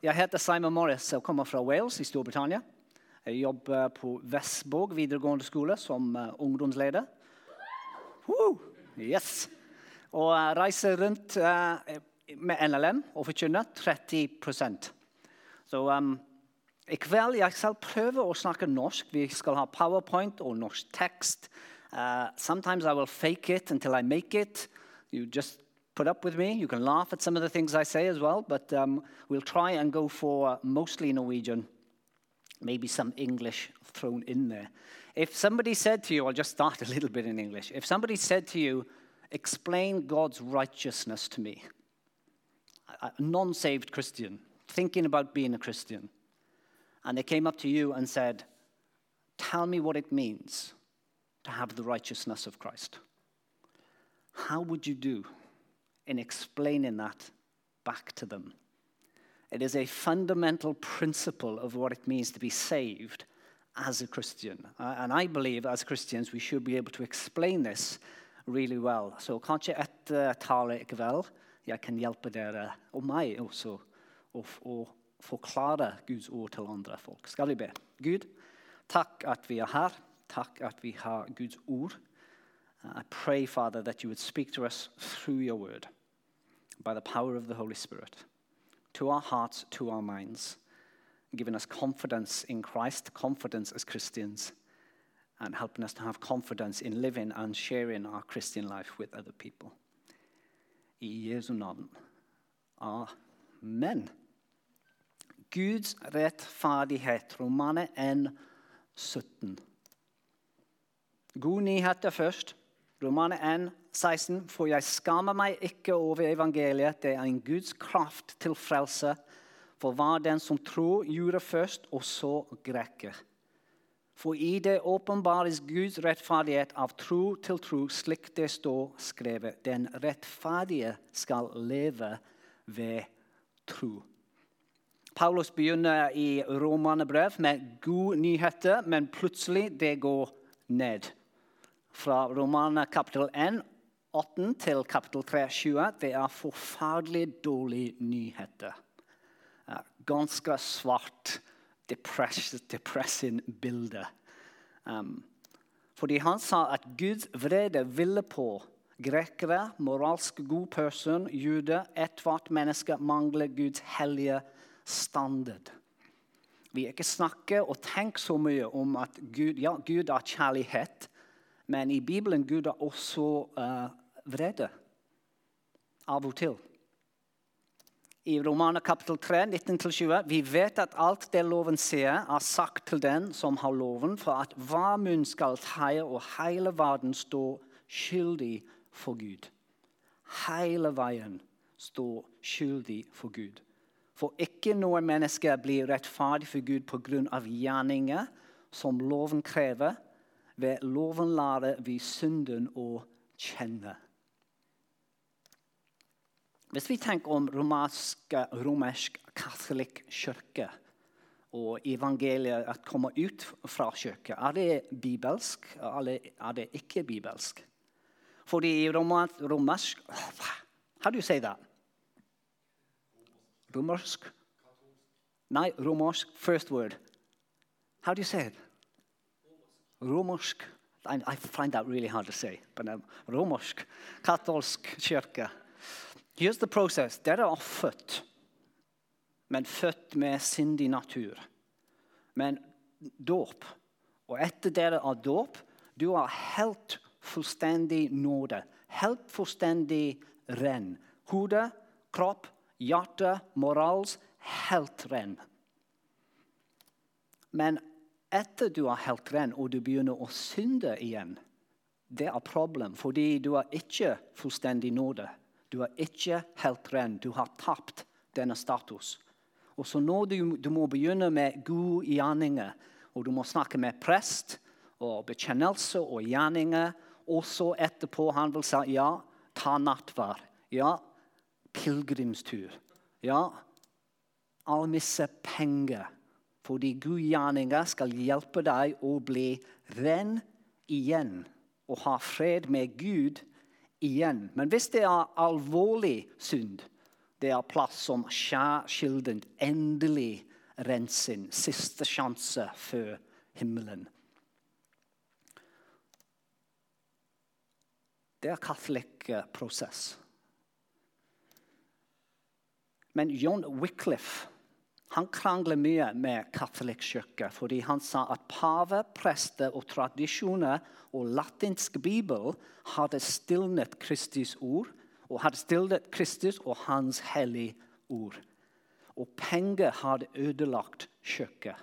Jeg heter Simon Morris og kommer fra Wales i Storbritannia. Jeg jobber på Vestborg videregående skole som uh, ungdomsleder. Woo! Yes. Og uh, reiser rundt uh, med NLM og forkynner 30 Så um, i kveld jeg skal prøve å snakke norsk. Vi skal ha powerpoint og norsk tekst. Uh, sometimes I will fake it until I make it. You just put up with me. You can laugh at some of the things I say as well, but um, we'll try and go for mostly Norwegian, maybe some English thrown in there. If somebody said to you, I'll just start a little bit in English. If somebody said to you, explain God's righteousness to me, a non saved Christian, thinking about being a Christian, and they came up to you and said, Tell me what it means to have the righteousness of Christ. How would you do in explaining that back to them? It is a fundamental principle of what it means to be saved as a Christian. Uh, and I believe as Christians we should be able to explain this really well. Så kanskje etter tale i kveld jeg kan hjelpe dere, og meg også, å, å forklare Guds ord til andre folk. Skal vi be? Gud, takk at vi er her. Takk at vi har Guds ord. I pray, Father, that you would speak to us through your word by the power of the Holy Spirit to our hearts, to our minds, giving us confidence in Christ, confidence as Christians, and helping us to have confidence in living and sharing our Christian life with other people. I Jesu navn. Amen. Guds rettferdighet, Romane 1, 17. God nyheter først. Romane 1, 16. For jeg skammer meg ikke over evangeliet. Det er en Guds kraft til frelse for hva den som tror, gjorde først, og så greker. For i det åpenbares Guds rettferdighet av tro til tro, slik det står skrevet. Den rettferdige skal leve ved tro. Paulus begynner i Romanebrev med gode nyheter, men plutselig det går ned. Fra romanen kapittel 1, 18 til kapittel 3, 20, det er forferdelig dårlige nyheter. Ganske svart depressing bilde. Um, fordi han sa at Guds vrede ville på grekere, moralsk god person, jude, ethvert menneske mangler Guds hellige standard. Vi ikke snakker og tenker så mye om at Gud, ja, Gud er kjærlighet, men i Bibelen Gud er også uh, vrede. Av og til i Romaner kapittel 3, 19-20. Vi vet at alt det loven sier, er sagt til den som har loven, for at hver munn skal teie og hele verden stå skyldig for Gud. Hele veien stå skyldig for Gud. For ikke noe menneske blir rettferdig for Gud pga. gjerninger som loven krever. Ved loven lærer vi synden å kjenne. Hvis vi tenker om romersk, romersk katolikk kirke og evangeliet at kommer ut fra kirka, er det bibelsk eller er det ikke bibelsk? Fordi i romersk How do you say that? Romersk? Nei, romersk. First word. How do you say it? Romersk. I, I find that really hard to say. But um, romersk. Katolsk kirke. Here's the process. Dere er født, men født med syndig natur. Men dåp. Og etter dere er dåp, du har helt fullstendig nåde. Helt fullstendig ren. Hode, kropp, hjerte, morals helt ren. Men etter du er helt ren og du begynner å synde igjen, det er problem, fordi du er ikke fullstendig nåde. Du er ikke helt ren. Du har tapt denne status. Og så nå du, du må begynne med gode gjerninger, og du må snakke med prest og bekjennelse og gjerninger. Og så etterpå han vil si ja, ta nattverd. Ja, pilegrimstur. Ja, almisse penger. Fordi gode gjerninger skal hjelpe deg å bli ren igjen og ha fred med Gud igjen. Men hvis det er alvorlig synd, Det er plass som skjærkilden endelig renser. Siste sjanse før himmelen. Det er katolikk prosess. Men John Wycliffe han krangler mye med katolikk kirke fordi han sa at pave, prester og tradisjoner og latinsk bibel hadde stilnet Kristus ord og hadde stilnet Kristus og hans hellige ord. Og penger hadde ødelagt kirka.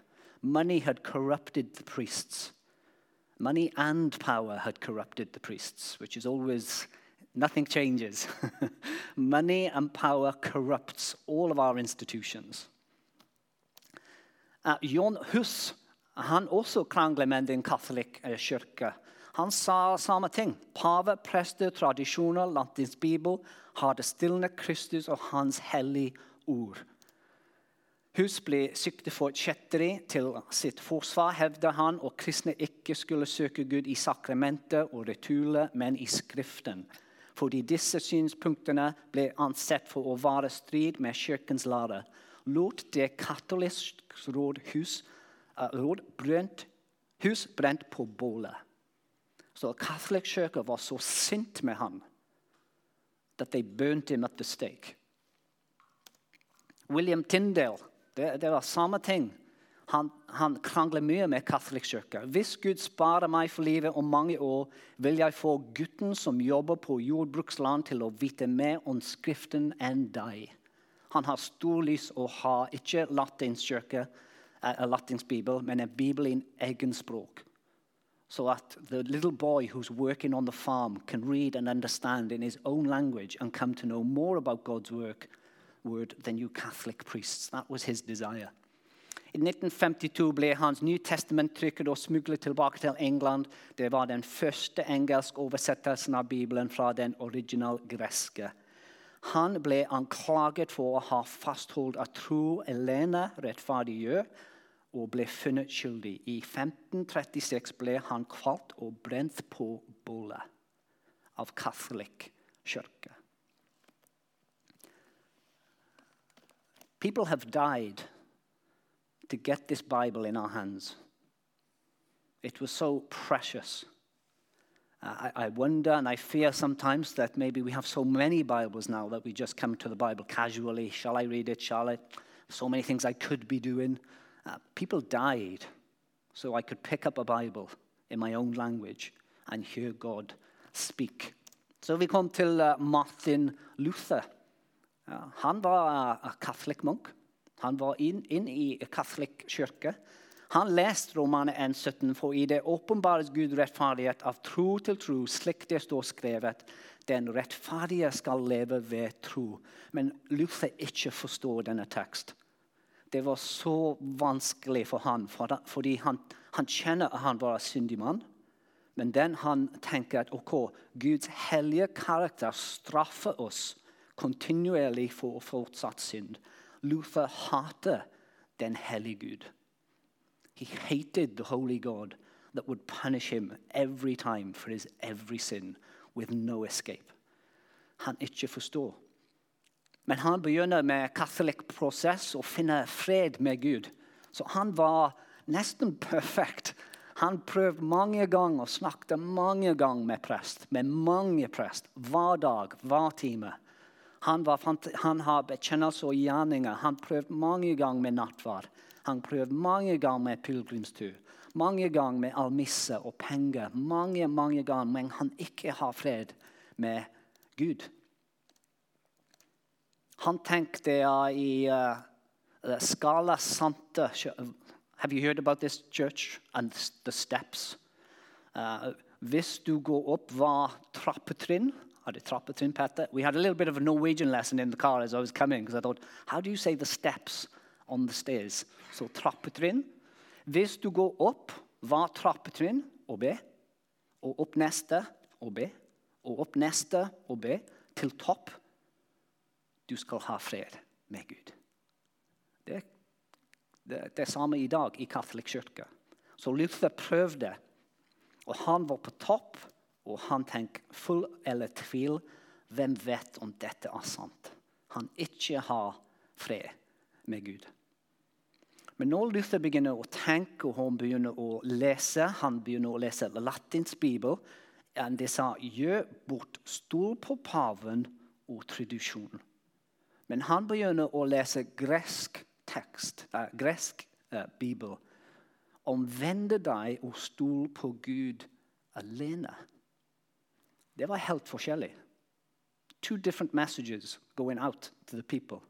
Money had corrupted the priests. Money and power had corrupted the priests, which is always nothing changes. Money and power corrupts all of our institutions. Uh, John Hus han også krangler med den katoliske uh, kirke. Han sa samme ting. Pave, prester, tradisjoner, landets bibel har det stilnet Kristus og hans hellige ord. Hus ble siktet for kjetteri til sitt forsvar, hevder han, og kristne ikke skulle søke Gud i sakramenter og retuler, men i Skriften. Fordi disse synspunktene ble ansett for å være strid med kirkens lære, lot det katoliske rådhus uh, råd brent, hus brent på bålet. Så katolikkirka var så sint med ham at de bønte ham the stake. William Tyndale det, det var samme ting. Han, han krangler mye med katolikkirka. Hvis Gud sparer meg for livet om mange år, vil jeg få gutten som jobber på jordbruksland, til å vite mer om Skriften enn deg. Han har stor lyst ha ikke latinsk kirke, uh, latinsk bibel, men en bibel i egen språk. So that the little boy who's working on the farm can read and understand in his own language and come to know more about God's work word than you Catholic priests. That was his desire. I 1952 ble hans New Testament-trykket og smuglet tilbake til England. Det var den første engelske oversettelsen av Bibelen fra den original greske. Han ble anklaget for å ha fastholdt at tro alene rettferdiggjør, og ble funnet skyldig. I 1536 ble han kvalt og brent på bålet av katolikk kirke. People have died to get this Bible in our hands. It was so precious. I, I, wonder and I fear sometimes that maybe we have so many Bibles now that we just come to the Bible casually. Shall I read it? Shall I? So many things I could be doing. Uh, people died so I could pick up a Bible in my own language and hear God speak. So vi kom til uh, Martin Luther. Ja, han var uh, katolikk munk. Han var inn i katolikk kirke. Han leste Romane 1,17, for i det åpenbares Gud rettferdighet av tro til tro, slik det står skrevet. Den rettferdige skal leve ved tro. Men Luther ikke forstår denne tekst. Det var så vanskelig for han, fordi han, han kjenner at han var en syndig mann. Men den han tenker at ok, Guds hellige karakter straffer oss kontinuerlig for fortsatt synd. Luther hater den hellige Gud. He hated the holy God that would punish him every time for his every sin with no escape. Han ikke forstår. Men han begynner med katolikk prosess og finner fred med Gud. Så han var nesten perfekt. Han prøvde mange ganger og snakket mange ganger med prest. Med mange prest. Hver dag, hver time. Han, han har bekjennelser og gjerninger. Han prøvde mange ganger med nattverd. Han prøvde mange ganger med pilegrimstur. Mange ganger med almisse og penger. Mange, mange ganger, Men han ikke har fred med Gud. Han tenkte uh, i uh, Skala Santa Have you heard about this church and the steps? Uh, hvis du går opp hva trappetrinn had a trappetrinn Petter? We had a little bit of a Norwegian lesson in the car as I was coming because I thought, how do you say the steps on the stairs? Så trappetrinn. Hvis du går opp hver trappetrinn og be, og opp neste og be, og opp neste og be, til topp Du skal ha fred med Gud. Det, det, det er samme i dag i katolikk kirke. Så Luther prøvde, og han var på topp og han tenkte full eller tvil. Hvem vet om dette er sant? han ikke har fred med Gud. Men når Luther begynner å tenke og han begynner å lese, han begynner å lese latinsk bibel, De sa gjør bort stol på paven og tradisjon. Men han begynner å lese gresk tekst, uh, gresk uh, bibel. Omvende deg og stol på Gud alene. Det var helt forskjellig. Two different messages going out to the people.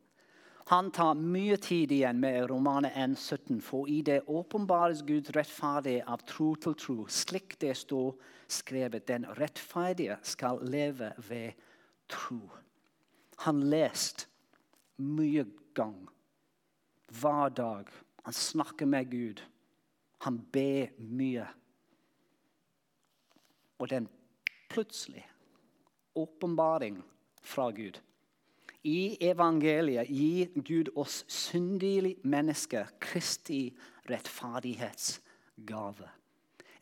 Han tar mye tid igjen med romanet N17, for i det åpenbares Guds rettferdige av tro til tro, slik det står skrevet. Den rettferdige skal leve ved tro. Han leste mye gang, hver dag. Han snakker med Gud. Han ber mye. Og den plutselig åpenbaring fra Gud i evangeliet gir Gud oss syndige mennesker Kristi rettferdighetsgave.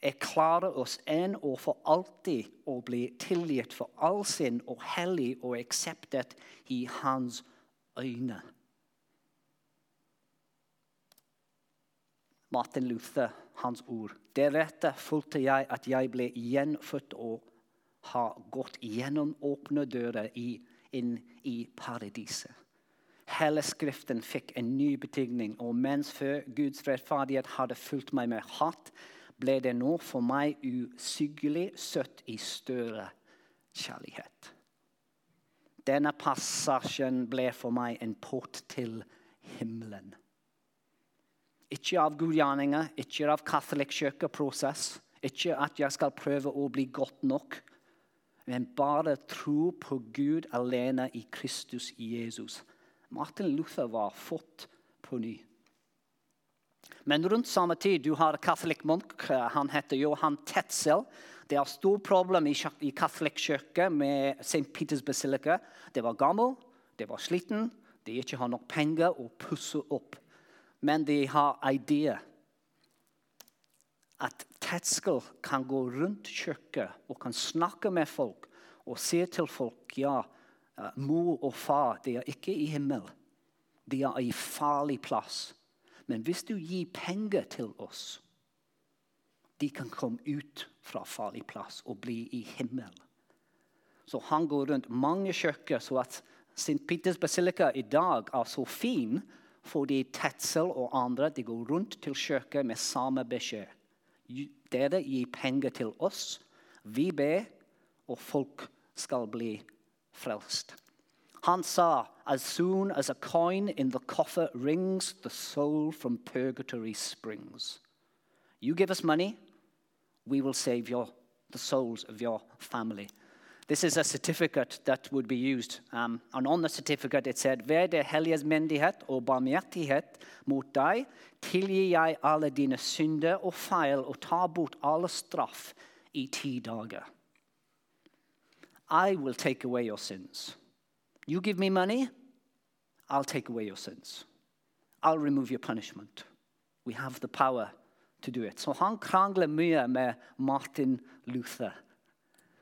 Jeg klarer oss en og for alltid å bli tilgitt for all sin og hellig og akseptert i Hans øyne. Martin Luther, hans ord. Deretter fulgte jeg at jeg ble gjenfødt og har gått gjennom åpne dører i inn i paradiset. Hele Skriften fikk en ny betingning, og mens før Guds rettferdighet hadde fulgt meg med hat, ble det nå for meg usyggelig søtt i større kjærlighet. Denne passasjen ble for meg en port til himmelen. Ikke av gudgjerninger, ikke av katolikk kirkeprosess, ikke at jeg skal prøve å bli godt nok men bare tro på Gud alene i Kristus Jesus. Martin Luther var fått på ny. Men rundt samme tid du har katolikk munk. Han heter Johan Tetzel. Det er stort problem i, i katolikk kirke med St. Peters basilika. Det var gammel, det var sliten, de ikke har nok penger å pusse opp. Men de har idé at Tetzel kan gå rundt kirka og kan snakke med folk og si til folk ja, eh, mor og far de er ikke i himmel. De er i farlig plass. Men hvis du gir penger til oss, de kan komme ut fra farlig plass og bli i himmel. Så han går rundt mange kirker, så at St. Peters basilika i dag er så fin fordi Tetzel og andre de går rundt til kirker med samme beskjed. Dere gir penger til oss, vi ber, og folk skal bli frelst. Han sa, As soon as a coin in the coffer rings, the soul from purgatory springs. You give us money, we will save your, the souls of your family. This is a certificate that would be used. Um, and on the certificate it said, Ved det helliges myndighet og barmhjertighet mot deg, tilgir jeg alle dine synder og feil og tar bort alle straff i ti dager. I will take away your sins. You give me money, I'll take away your sins. I'll remove your punishment. We have the power to do it. Så han krangler mye med Martin Luther.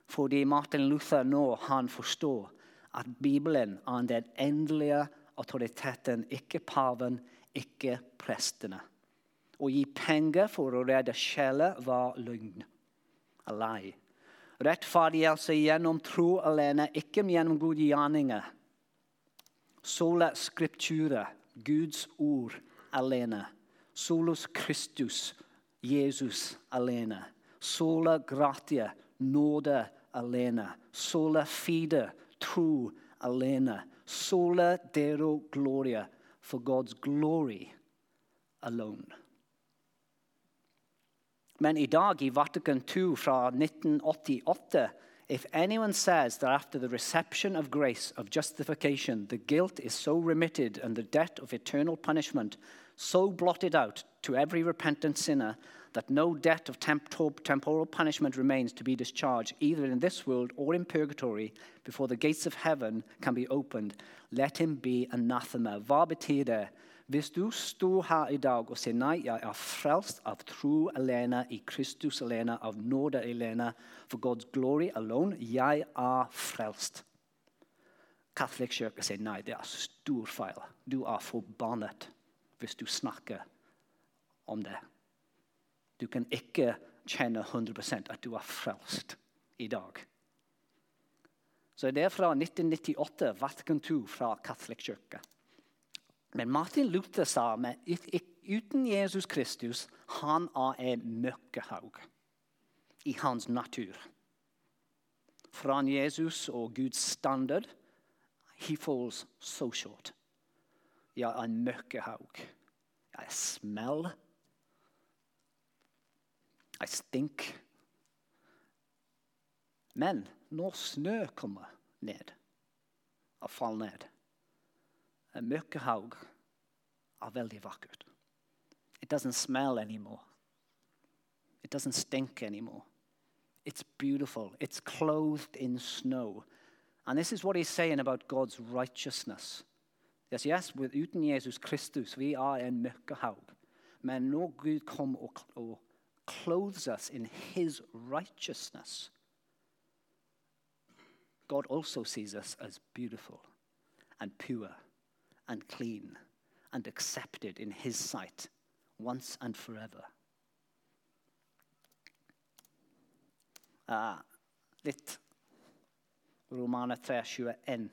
Fordi Martin Luther nå han forstår at Bibelen er den endelige autoriteten, ikke paven, ikke prestene. Å gi penger for å redde sjeler var løgn. Alei. Rettferdiggjørelse gjennom tro alene, ikke gjennom gode gjerninger. Sola skriptura, Guds ord alene. Solus Christus, Jesus alene. Sola gratia, nåde alene. Sola fide, tro alene. Sola dero gloria, for God's glory alone. Men i dag, i Vatican II fra 1988 If anyone says that after the reception of grace, of justification, the guilt is so remitted and the debt of eternal punishment so blotted out to every repentant sinner that no debt of temporal punishment remains to be discharged either in this world or in purgatory before the gates of heaven can be opened, let him be anathema. Hva betyr det? Hvis du står her i dag og sier nei, jeg er frelst av tro alene, i Kristus alene, av nåde alene, for God's glory alone, jeg er frelst. Katolikkirken sier nei, det er stor feil. Du er forbannet hvis du snakker om det. Du kan ikke kjenne 100% at du er frelst i dag. Så det er fra 1998, Vatikan II fra kirke. Men Martin Luther sa at uten Jesus Kristus han er en møkkehaug i hans natur. Fra Jesus og Guds standard he falls so short. Jeg er en møkkehaug. Jeg smeller. Jeg stinker. Men når snø kommer ned og faller ned En mørkehaug er veldig vakkert. It doesn't smell anymore. It doesn't stink anymore. It's beautiful. It's clothed in snow. And this is what he's saying about God's righteousness. Yes, yes, with uten Jesus Kristus, vi er en mørkehaug. Men når Gud kommer og, og clothes us in his righteousness, God also sees us as beautiful and pure and clean and accepted in his sight once and forever. Uh, litt Romane 3, 21.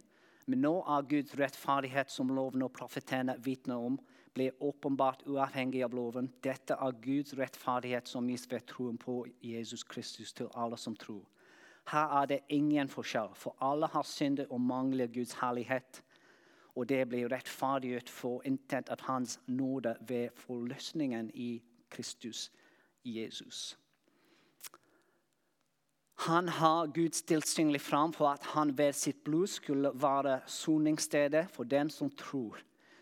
Men nå er Guds rettferdighet, som loven og profetene vitner om, ble åpenbart uavhengig av loven. Dette er Guds rettferdighet som gis ved troen på Jesus Kristus til alle som tror. Her er det ingen forskjell, for alle har syndet og mangler Guds herlighet. Og det blir rettferdiggjort for intet av Hans nåde ved forløsningen i Kristus Jesus. Han har Gud stilt synlig fram for at han ved sitt blod skulle være soningsstedet for dem som tror.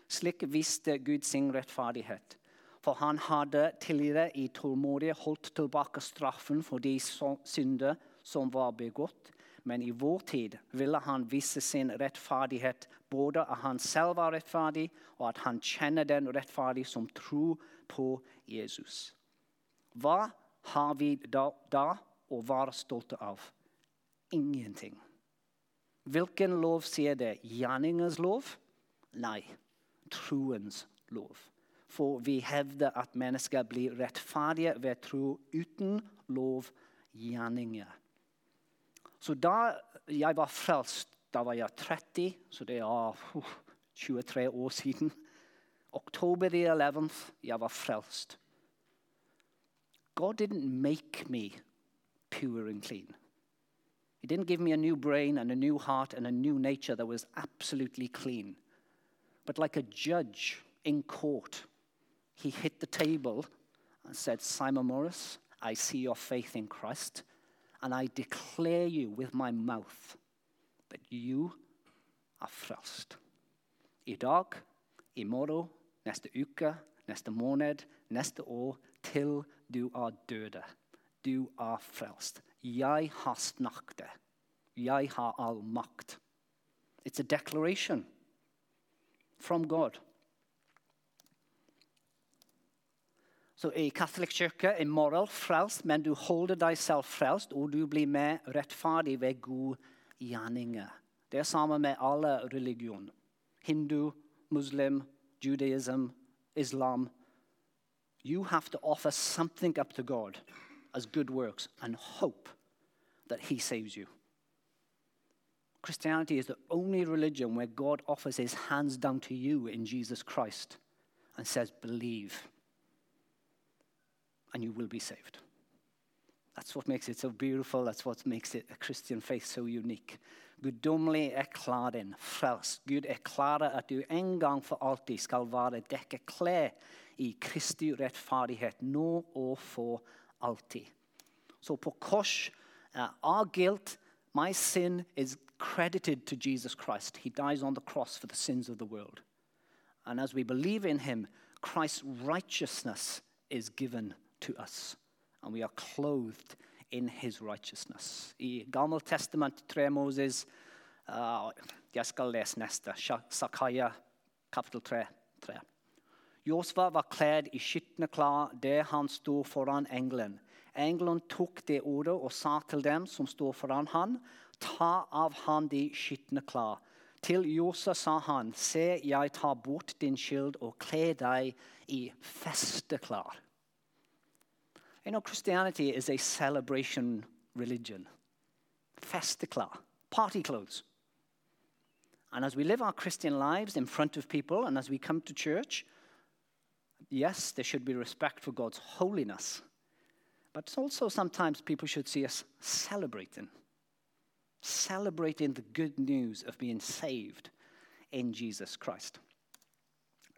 Slik visste Gud sin rettferdighet. For han hadde tidligere i tålmodighet holdt tilbake straffen for de synder som var begått. Men i vår tid ville han vise sin rettferdighet, både at han selv var rettferdig, og at han kjenner den rettferdige som tror på Jesus. Hva har vi da, da å være stolte av? Ingenting. Hvilken lov sier det? Gjerningens lov? Nei, troens lov. For vi hevder at mennesker blir rettferdige ved tro uten lovgjerninger. Så da jeg var frelst, da var jeg 30, så det er uh, 23 år siden. Oktober 11. jeg var frelst. God didn't make me pure and clean. He didn't give me a new brain and a new heart and a new nature that was absolutely clean. But like a judge in court, he hit the table and said, Simon Morris, I see your faith in Christ, and I declare you with my mouth that you are frelst. I dag, i morgen, neste uke, neste måned, neste år, til du er døde. Du er frelst. Jeg har snakket. Jeg har all makt. It's a declaration from God. Så I katolikk kirke er moral frelst, men du holder deg selv frelst, og du blir mer rettferdig ved gode gjerninger. Det er samme med alle religioner. Hindu, muslim, judaism, islam. You have to offer something up to God as good works and hope that He saves you. Christianity is the only religion where God offers His hands down to you in Jesus Christ and says, Believe, and you will be saved. That's what makes it so beautiful. That's what makes it a Christian faith so unique. Guddommelig er klar din, frelst. Gud erklærer at du en gang for alltid skal være dekket klær i Kristi rettferdighet, nå og for alltid. Så på kors uh, our guilt, my sin is credited to Jesus Christ. He dies on the cross for the sins of the world. And as we believe in him, Christ's righteousness is given to us. And we are clothed in his righteousness. I Gammel Testament 3 Moses uh, Jeg skal lese neste. Sakaya kapittel 3. 3. Josva var kledd i skitne klær der han sto foran engelen. Engelen tok det ordet og sa til dem som sto foran han, ta av han de skitne Til Josa sa han, se, jeg tar bort din skyld og kler deg i festeklær. You know, Christianity is a celebration religion. Festeklær, party clothes. And as we live our Christian lives in front of people and as we come to church, yes, there should be respect for God's holiness. But also sometimes people should see us celebrating. Celebrating the good news of being saved in Jesus Christ.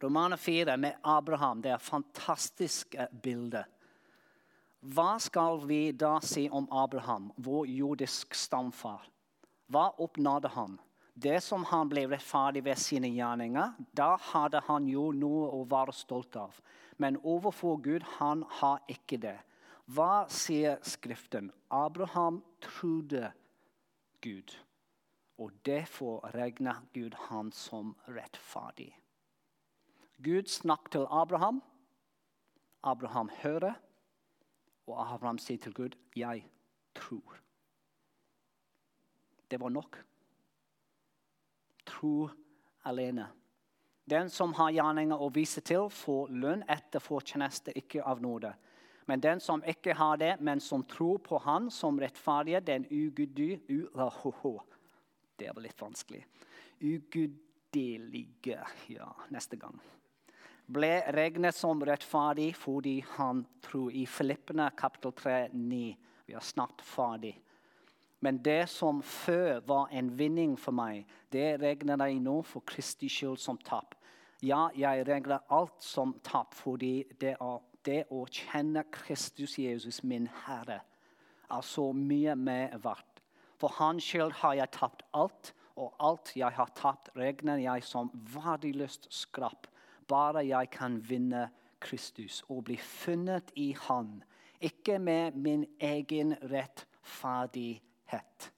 Romaner 4 med Abraham det er fantastisk bilde. Hva skal vi da si om Abraham, vår jordisk stamfar? Hva oppnådde han? Det som han ble rettferdig ved sine gjerninger, da hadde han jo noe å være stolt av. Men overfor Gud, han har ikke det. Hva sier Skriften? Abraham trodde Gud, og derfor regner Gud han som rettferdig. Gud snakket til Abraham. Abraham hører, og Abraham sier til Gud, 'Jeg tror'. Det var nok. Tro alene. Den som har gjerninger å vise til, får lønn etter fortjeneste, ikke av nåde. Men den som ikke har det, men som tror på Han som rettferdige, den ugudy... Uh, det var litt vanskelig. Ugudelige Ja, neste gang ble regnet som rettferdig fordi han tror. I Filippene kapittel 3, 9. Vi er snart ferdig. Men det som før var en vinning for meg, det regner jeg nå for Kristi skyld som tap. Ja, jeg regner alt som tap fordi det, er, det å kjenne Kristus Jesus, min Herre, er så mye mer verdt. For hans skyld har jeg tapt alt, og alt jeg har tapt, regner jeg som verdiløst skrapp bare jeg kan vinne Kristus og bli funnet i Han. Ikke med min egen rettferdighet,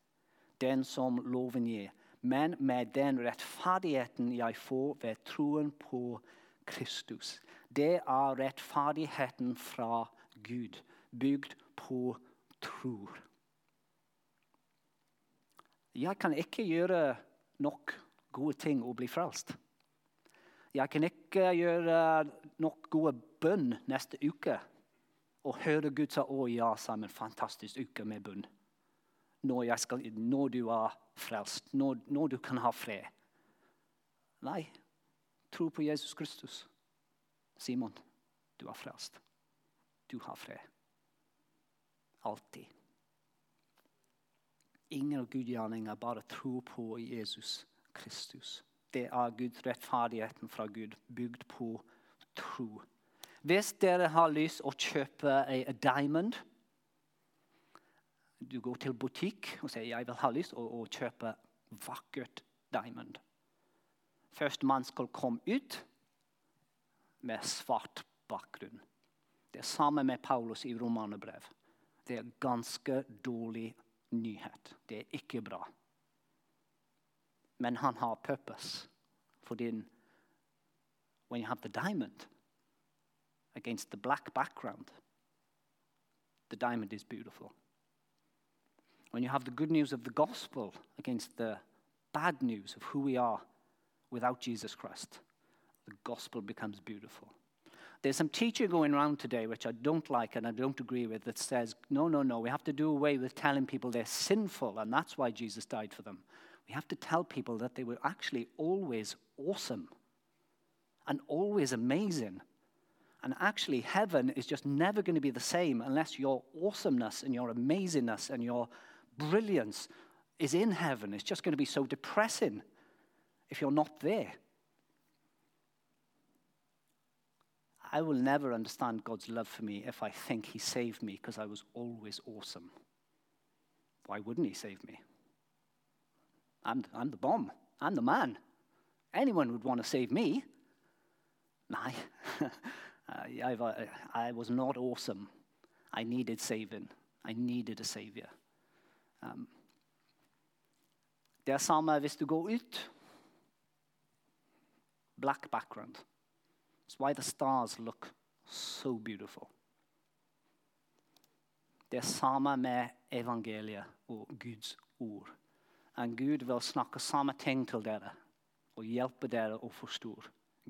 den som loven gir, men med den rettferdigheten jeg får ved troen på Kristus. Det er rettferdigheten fra Gud, bygd på tro. Jeg kan ikke gjøre nok gode ting og bli frelst. Jeg kan ikke gjøre nok gode bønn neste uke og høre Gud si å ja, Simon, fantastisk uke med bønn. Når, skal, når, du er frelst, når, når du kan ha fred. Nei, tro på Jesus Kristus. Simon, du er frelst. Du har fred. Alltid. Ingen gudgjerninger, bare tro på Jesus Kristus det er Guds rettferdigheten fra Gud, bygd på tro. Hvis dere har lyst å kjøpe en diamond Du går til butikk og sier jeg vil ha lyst å, å kjøpe vakkert diamond. Først man skal komme ut med svart bakgrunn. Det er samme med Paulus i romanebrev. Det er ganske dårlig nyhet. Det er ikke bra men han har purpose. Fordi when you have the diamond against the black background, the diamond is beautiful. When you have the good news of the gospel against the bad news of who we are without Jesus Christ, the gospel becomes beautiful. There's some teaching going around today which I don't like and I don't agree with that says, no, no, no, we have to do away with telling people they're sinful and that's why Jesus died for them. We have to tell people that they were actually always awesome and always amazing. And actually, heaven is just never going to be the same unless your awesomeness and your amazingness and your brilliance is in heaven. It's just going to be so depressing if you're not there. I will never understand God's love for me if I think He saved me because I was always awesome. Why wouldn't He save me? I'm, I'm the bomb. I'm the man. Anyone would want to save me. Nej, I, I was not awesome. I needed saving. I needed a savior. Um, det er hvis du går ut. Black background. That's why the stars look so beautiful. Det er samme med evangeliet og Guds ord. En Gud vil snakke samme ting til dere og hjelpe dere å forstå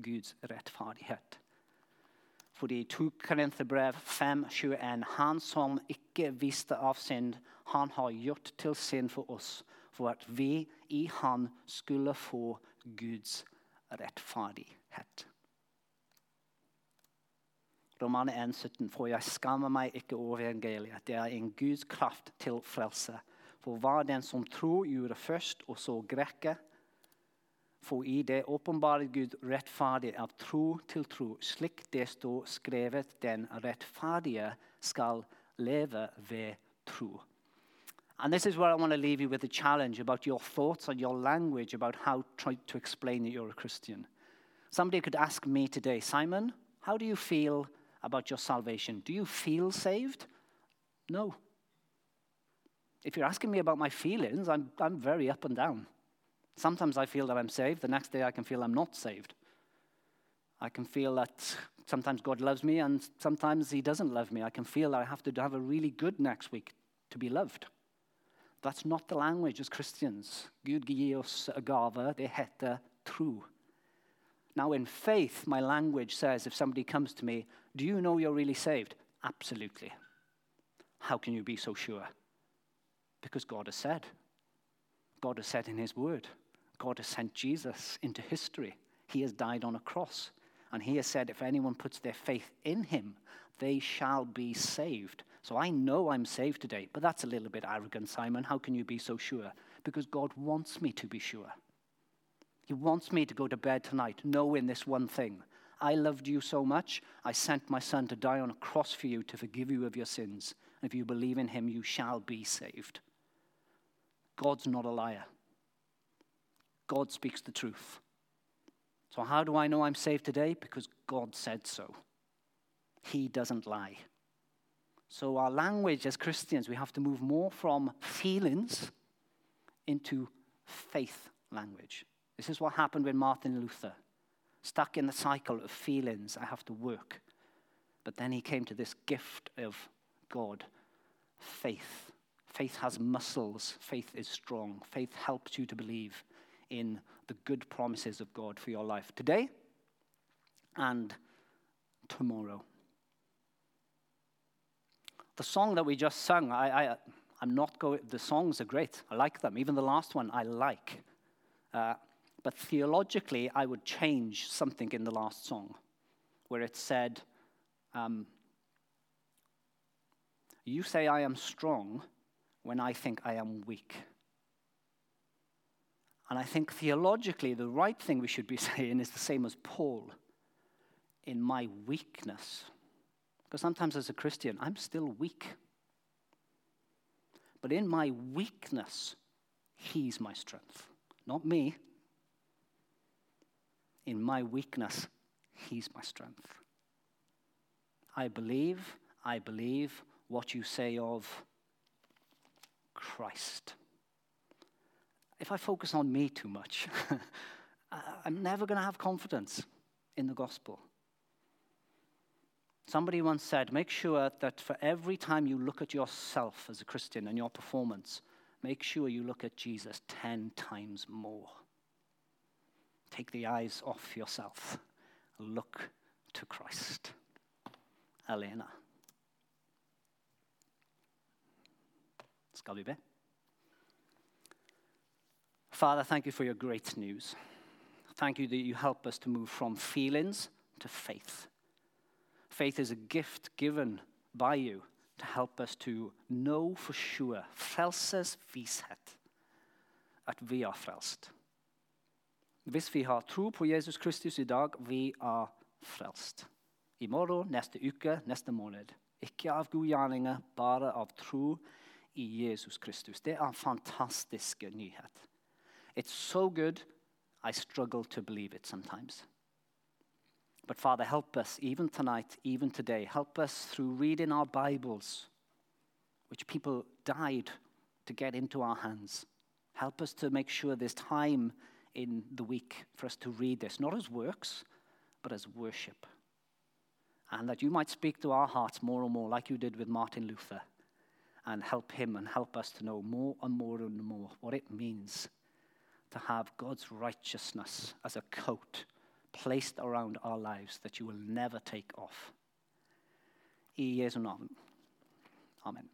Guds rettferdighet. Fordi i 2 Korinterbrev 5,21.: Han som ikke visste av synd, han har gjort til synd for oss, for at vi i han skulle få Guds rettferdighet. Romane 1,17.: For jeg skammer meg ikke over evangeliet. Det er en Guds kraft til frelse. For hva den som tror, gjorde først, og så greker. For i det åpenbare Gud rettferdig av tro til tro, slik det står skrevet, den rettferdige skal leve ved tro. And this is where I want to leave you with a challenge about your thoughts and your language about how try to explain that you're a Christian. Somebody could ask me today, Simon, how do you feel about your salvation? Do you feel saved? No. If you're asking me about my feelings, I'm, I'm very up and down. Sometimes I feel that I'm saved, the next day I can feel I'm not saved. I can feel that sometimes God loves me and sometimes He doesn't love me. I can feel that I have to have a really good next week to be loved. That's not the language as Christians. Gud gave, det heter. Now, in faith, my language says if somebody comes to me, Do you know you're really saved? Absolutely. How can you be so sure? Because God has said. God has said in His Word. God has sent Jesus into history. He has died on a cross. And He has said, if anyone puts their faith in Him, they shall be saved. So I know I'm saved today, but that's a little bit arrogant, Simon. How can you be so sure? Because God wants me to be sure. He wants me to go to bed tonight knowing this one thing. I loved you so much, I sent my son to die on a cross for you to forgive you of your sins. If you believe in him, you shall be saved. God's not a liar. God speaks the truth. So, how do I know I'm saved today? Because God said so. He doesn't lie. So, our language as Christians, we have to move more from feelings into faith language. This is what happened with Martin Luther. Stuck in the cycle of feelings, I have to work. But then he came to this gift of God faith. Faith has muscles, faith is strong, faith helps you to believe in the good promises of God for your life today and tomorrow. The song that we just sung, I, I, I'm not going, the songs are great. I like them. Even the last one, I like. Uh, but theologically, I would change something in the last song where it said, um, You say I am strong when I think I am weak. And I think theologically, the right thing we should be saying is the same as Paul in my weakness. Because sometimes as a Christian, I'm still weak. But in my weakness, He's my strength, not me. In my weakness, He's my strength. I believe, I believe what you say of Christ. If I focus on me too much, I'm never going to have confidence in the gospel. Somebody once said, make sure that for every time you look at yourself as a Christian and your performance, make sure you look at Jesus 10 times more. Take the eyes off yourself. Look to Christ. Elena. Skal? Father, thank you for your great news. Thank you that you help us to move from feelings to faith. Faith is a gift given by you to help us to know for sure, frelses vishet, at vi er frelst. Hvis vi har tro på Jesus Kristus i dag, vi er frelst. I morgen, neste uke, neste måned. Ikke av gode gjerninger, bare av tro i Jesus Kristus. Det er en fantastisk nyhet. It's so good, I struggle to believe it sometimes. But Father, help us even tonight, even today. Help us through reading our Bibles, which people died to get into our hands. Help us to make sure there's time in the week for us to read this, not as works, but as worship. And that you might speak to our hearts more and more, like you did with Martin Luther. and help him and help us to know more and more and more what it means to have God's righteousness as a coat placed around our lives that you will never take off. I. Amen.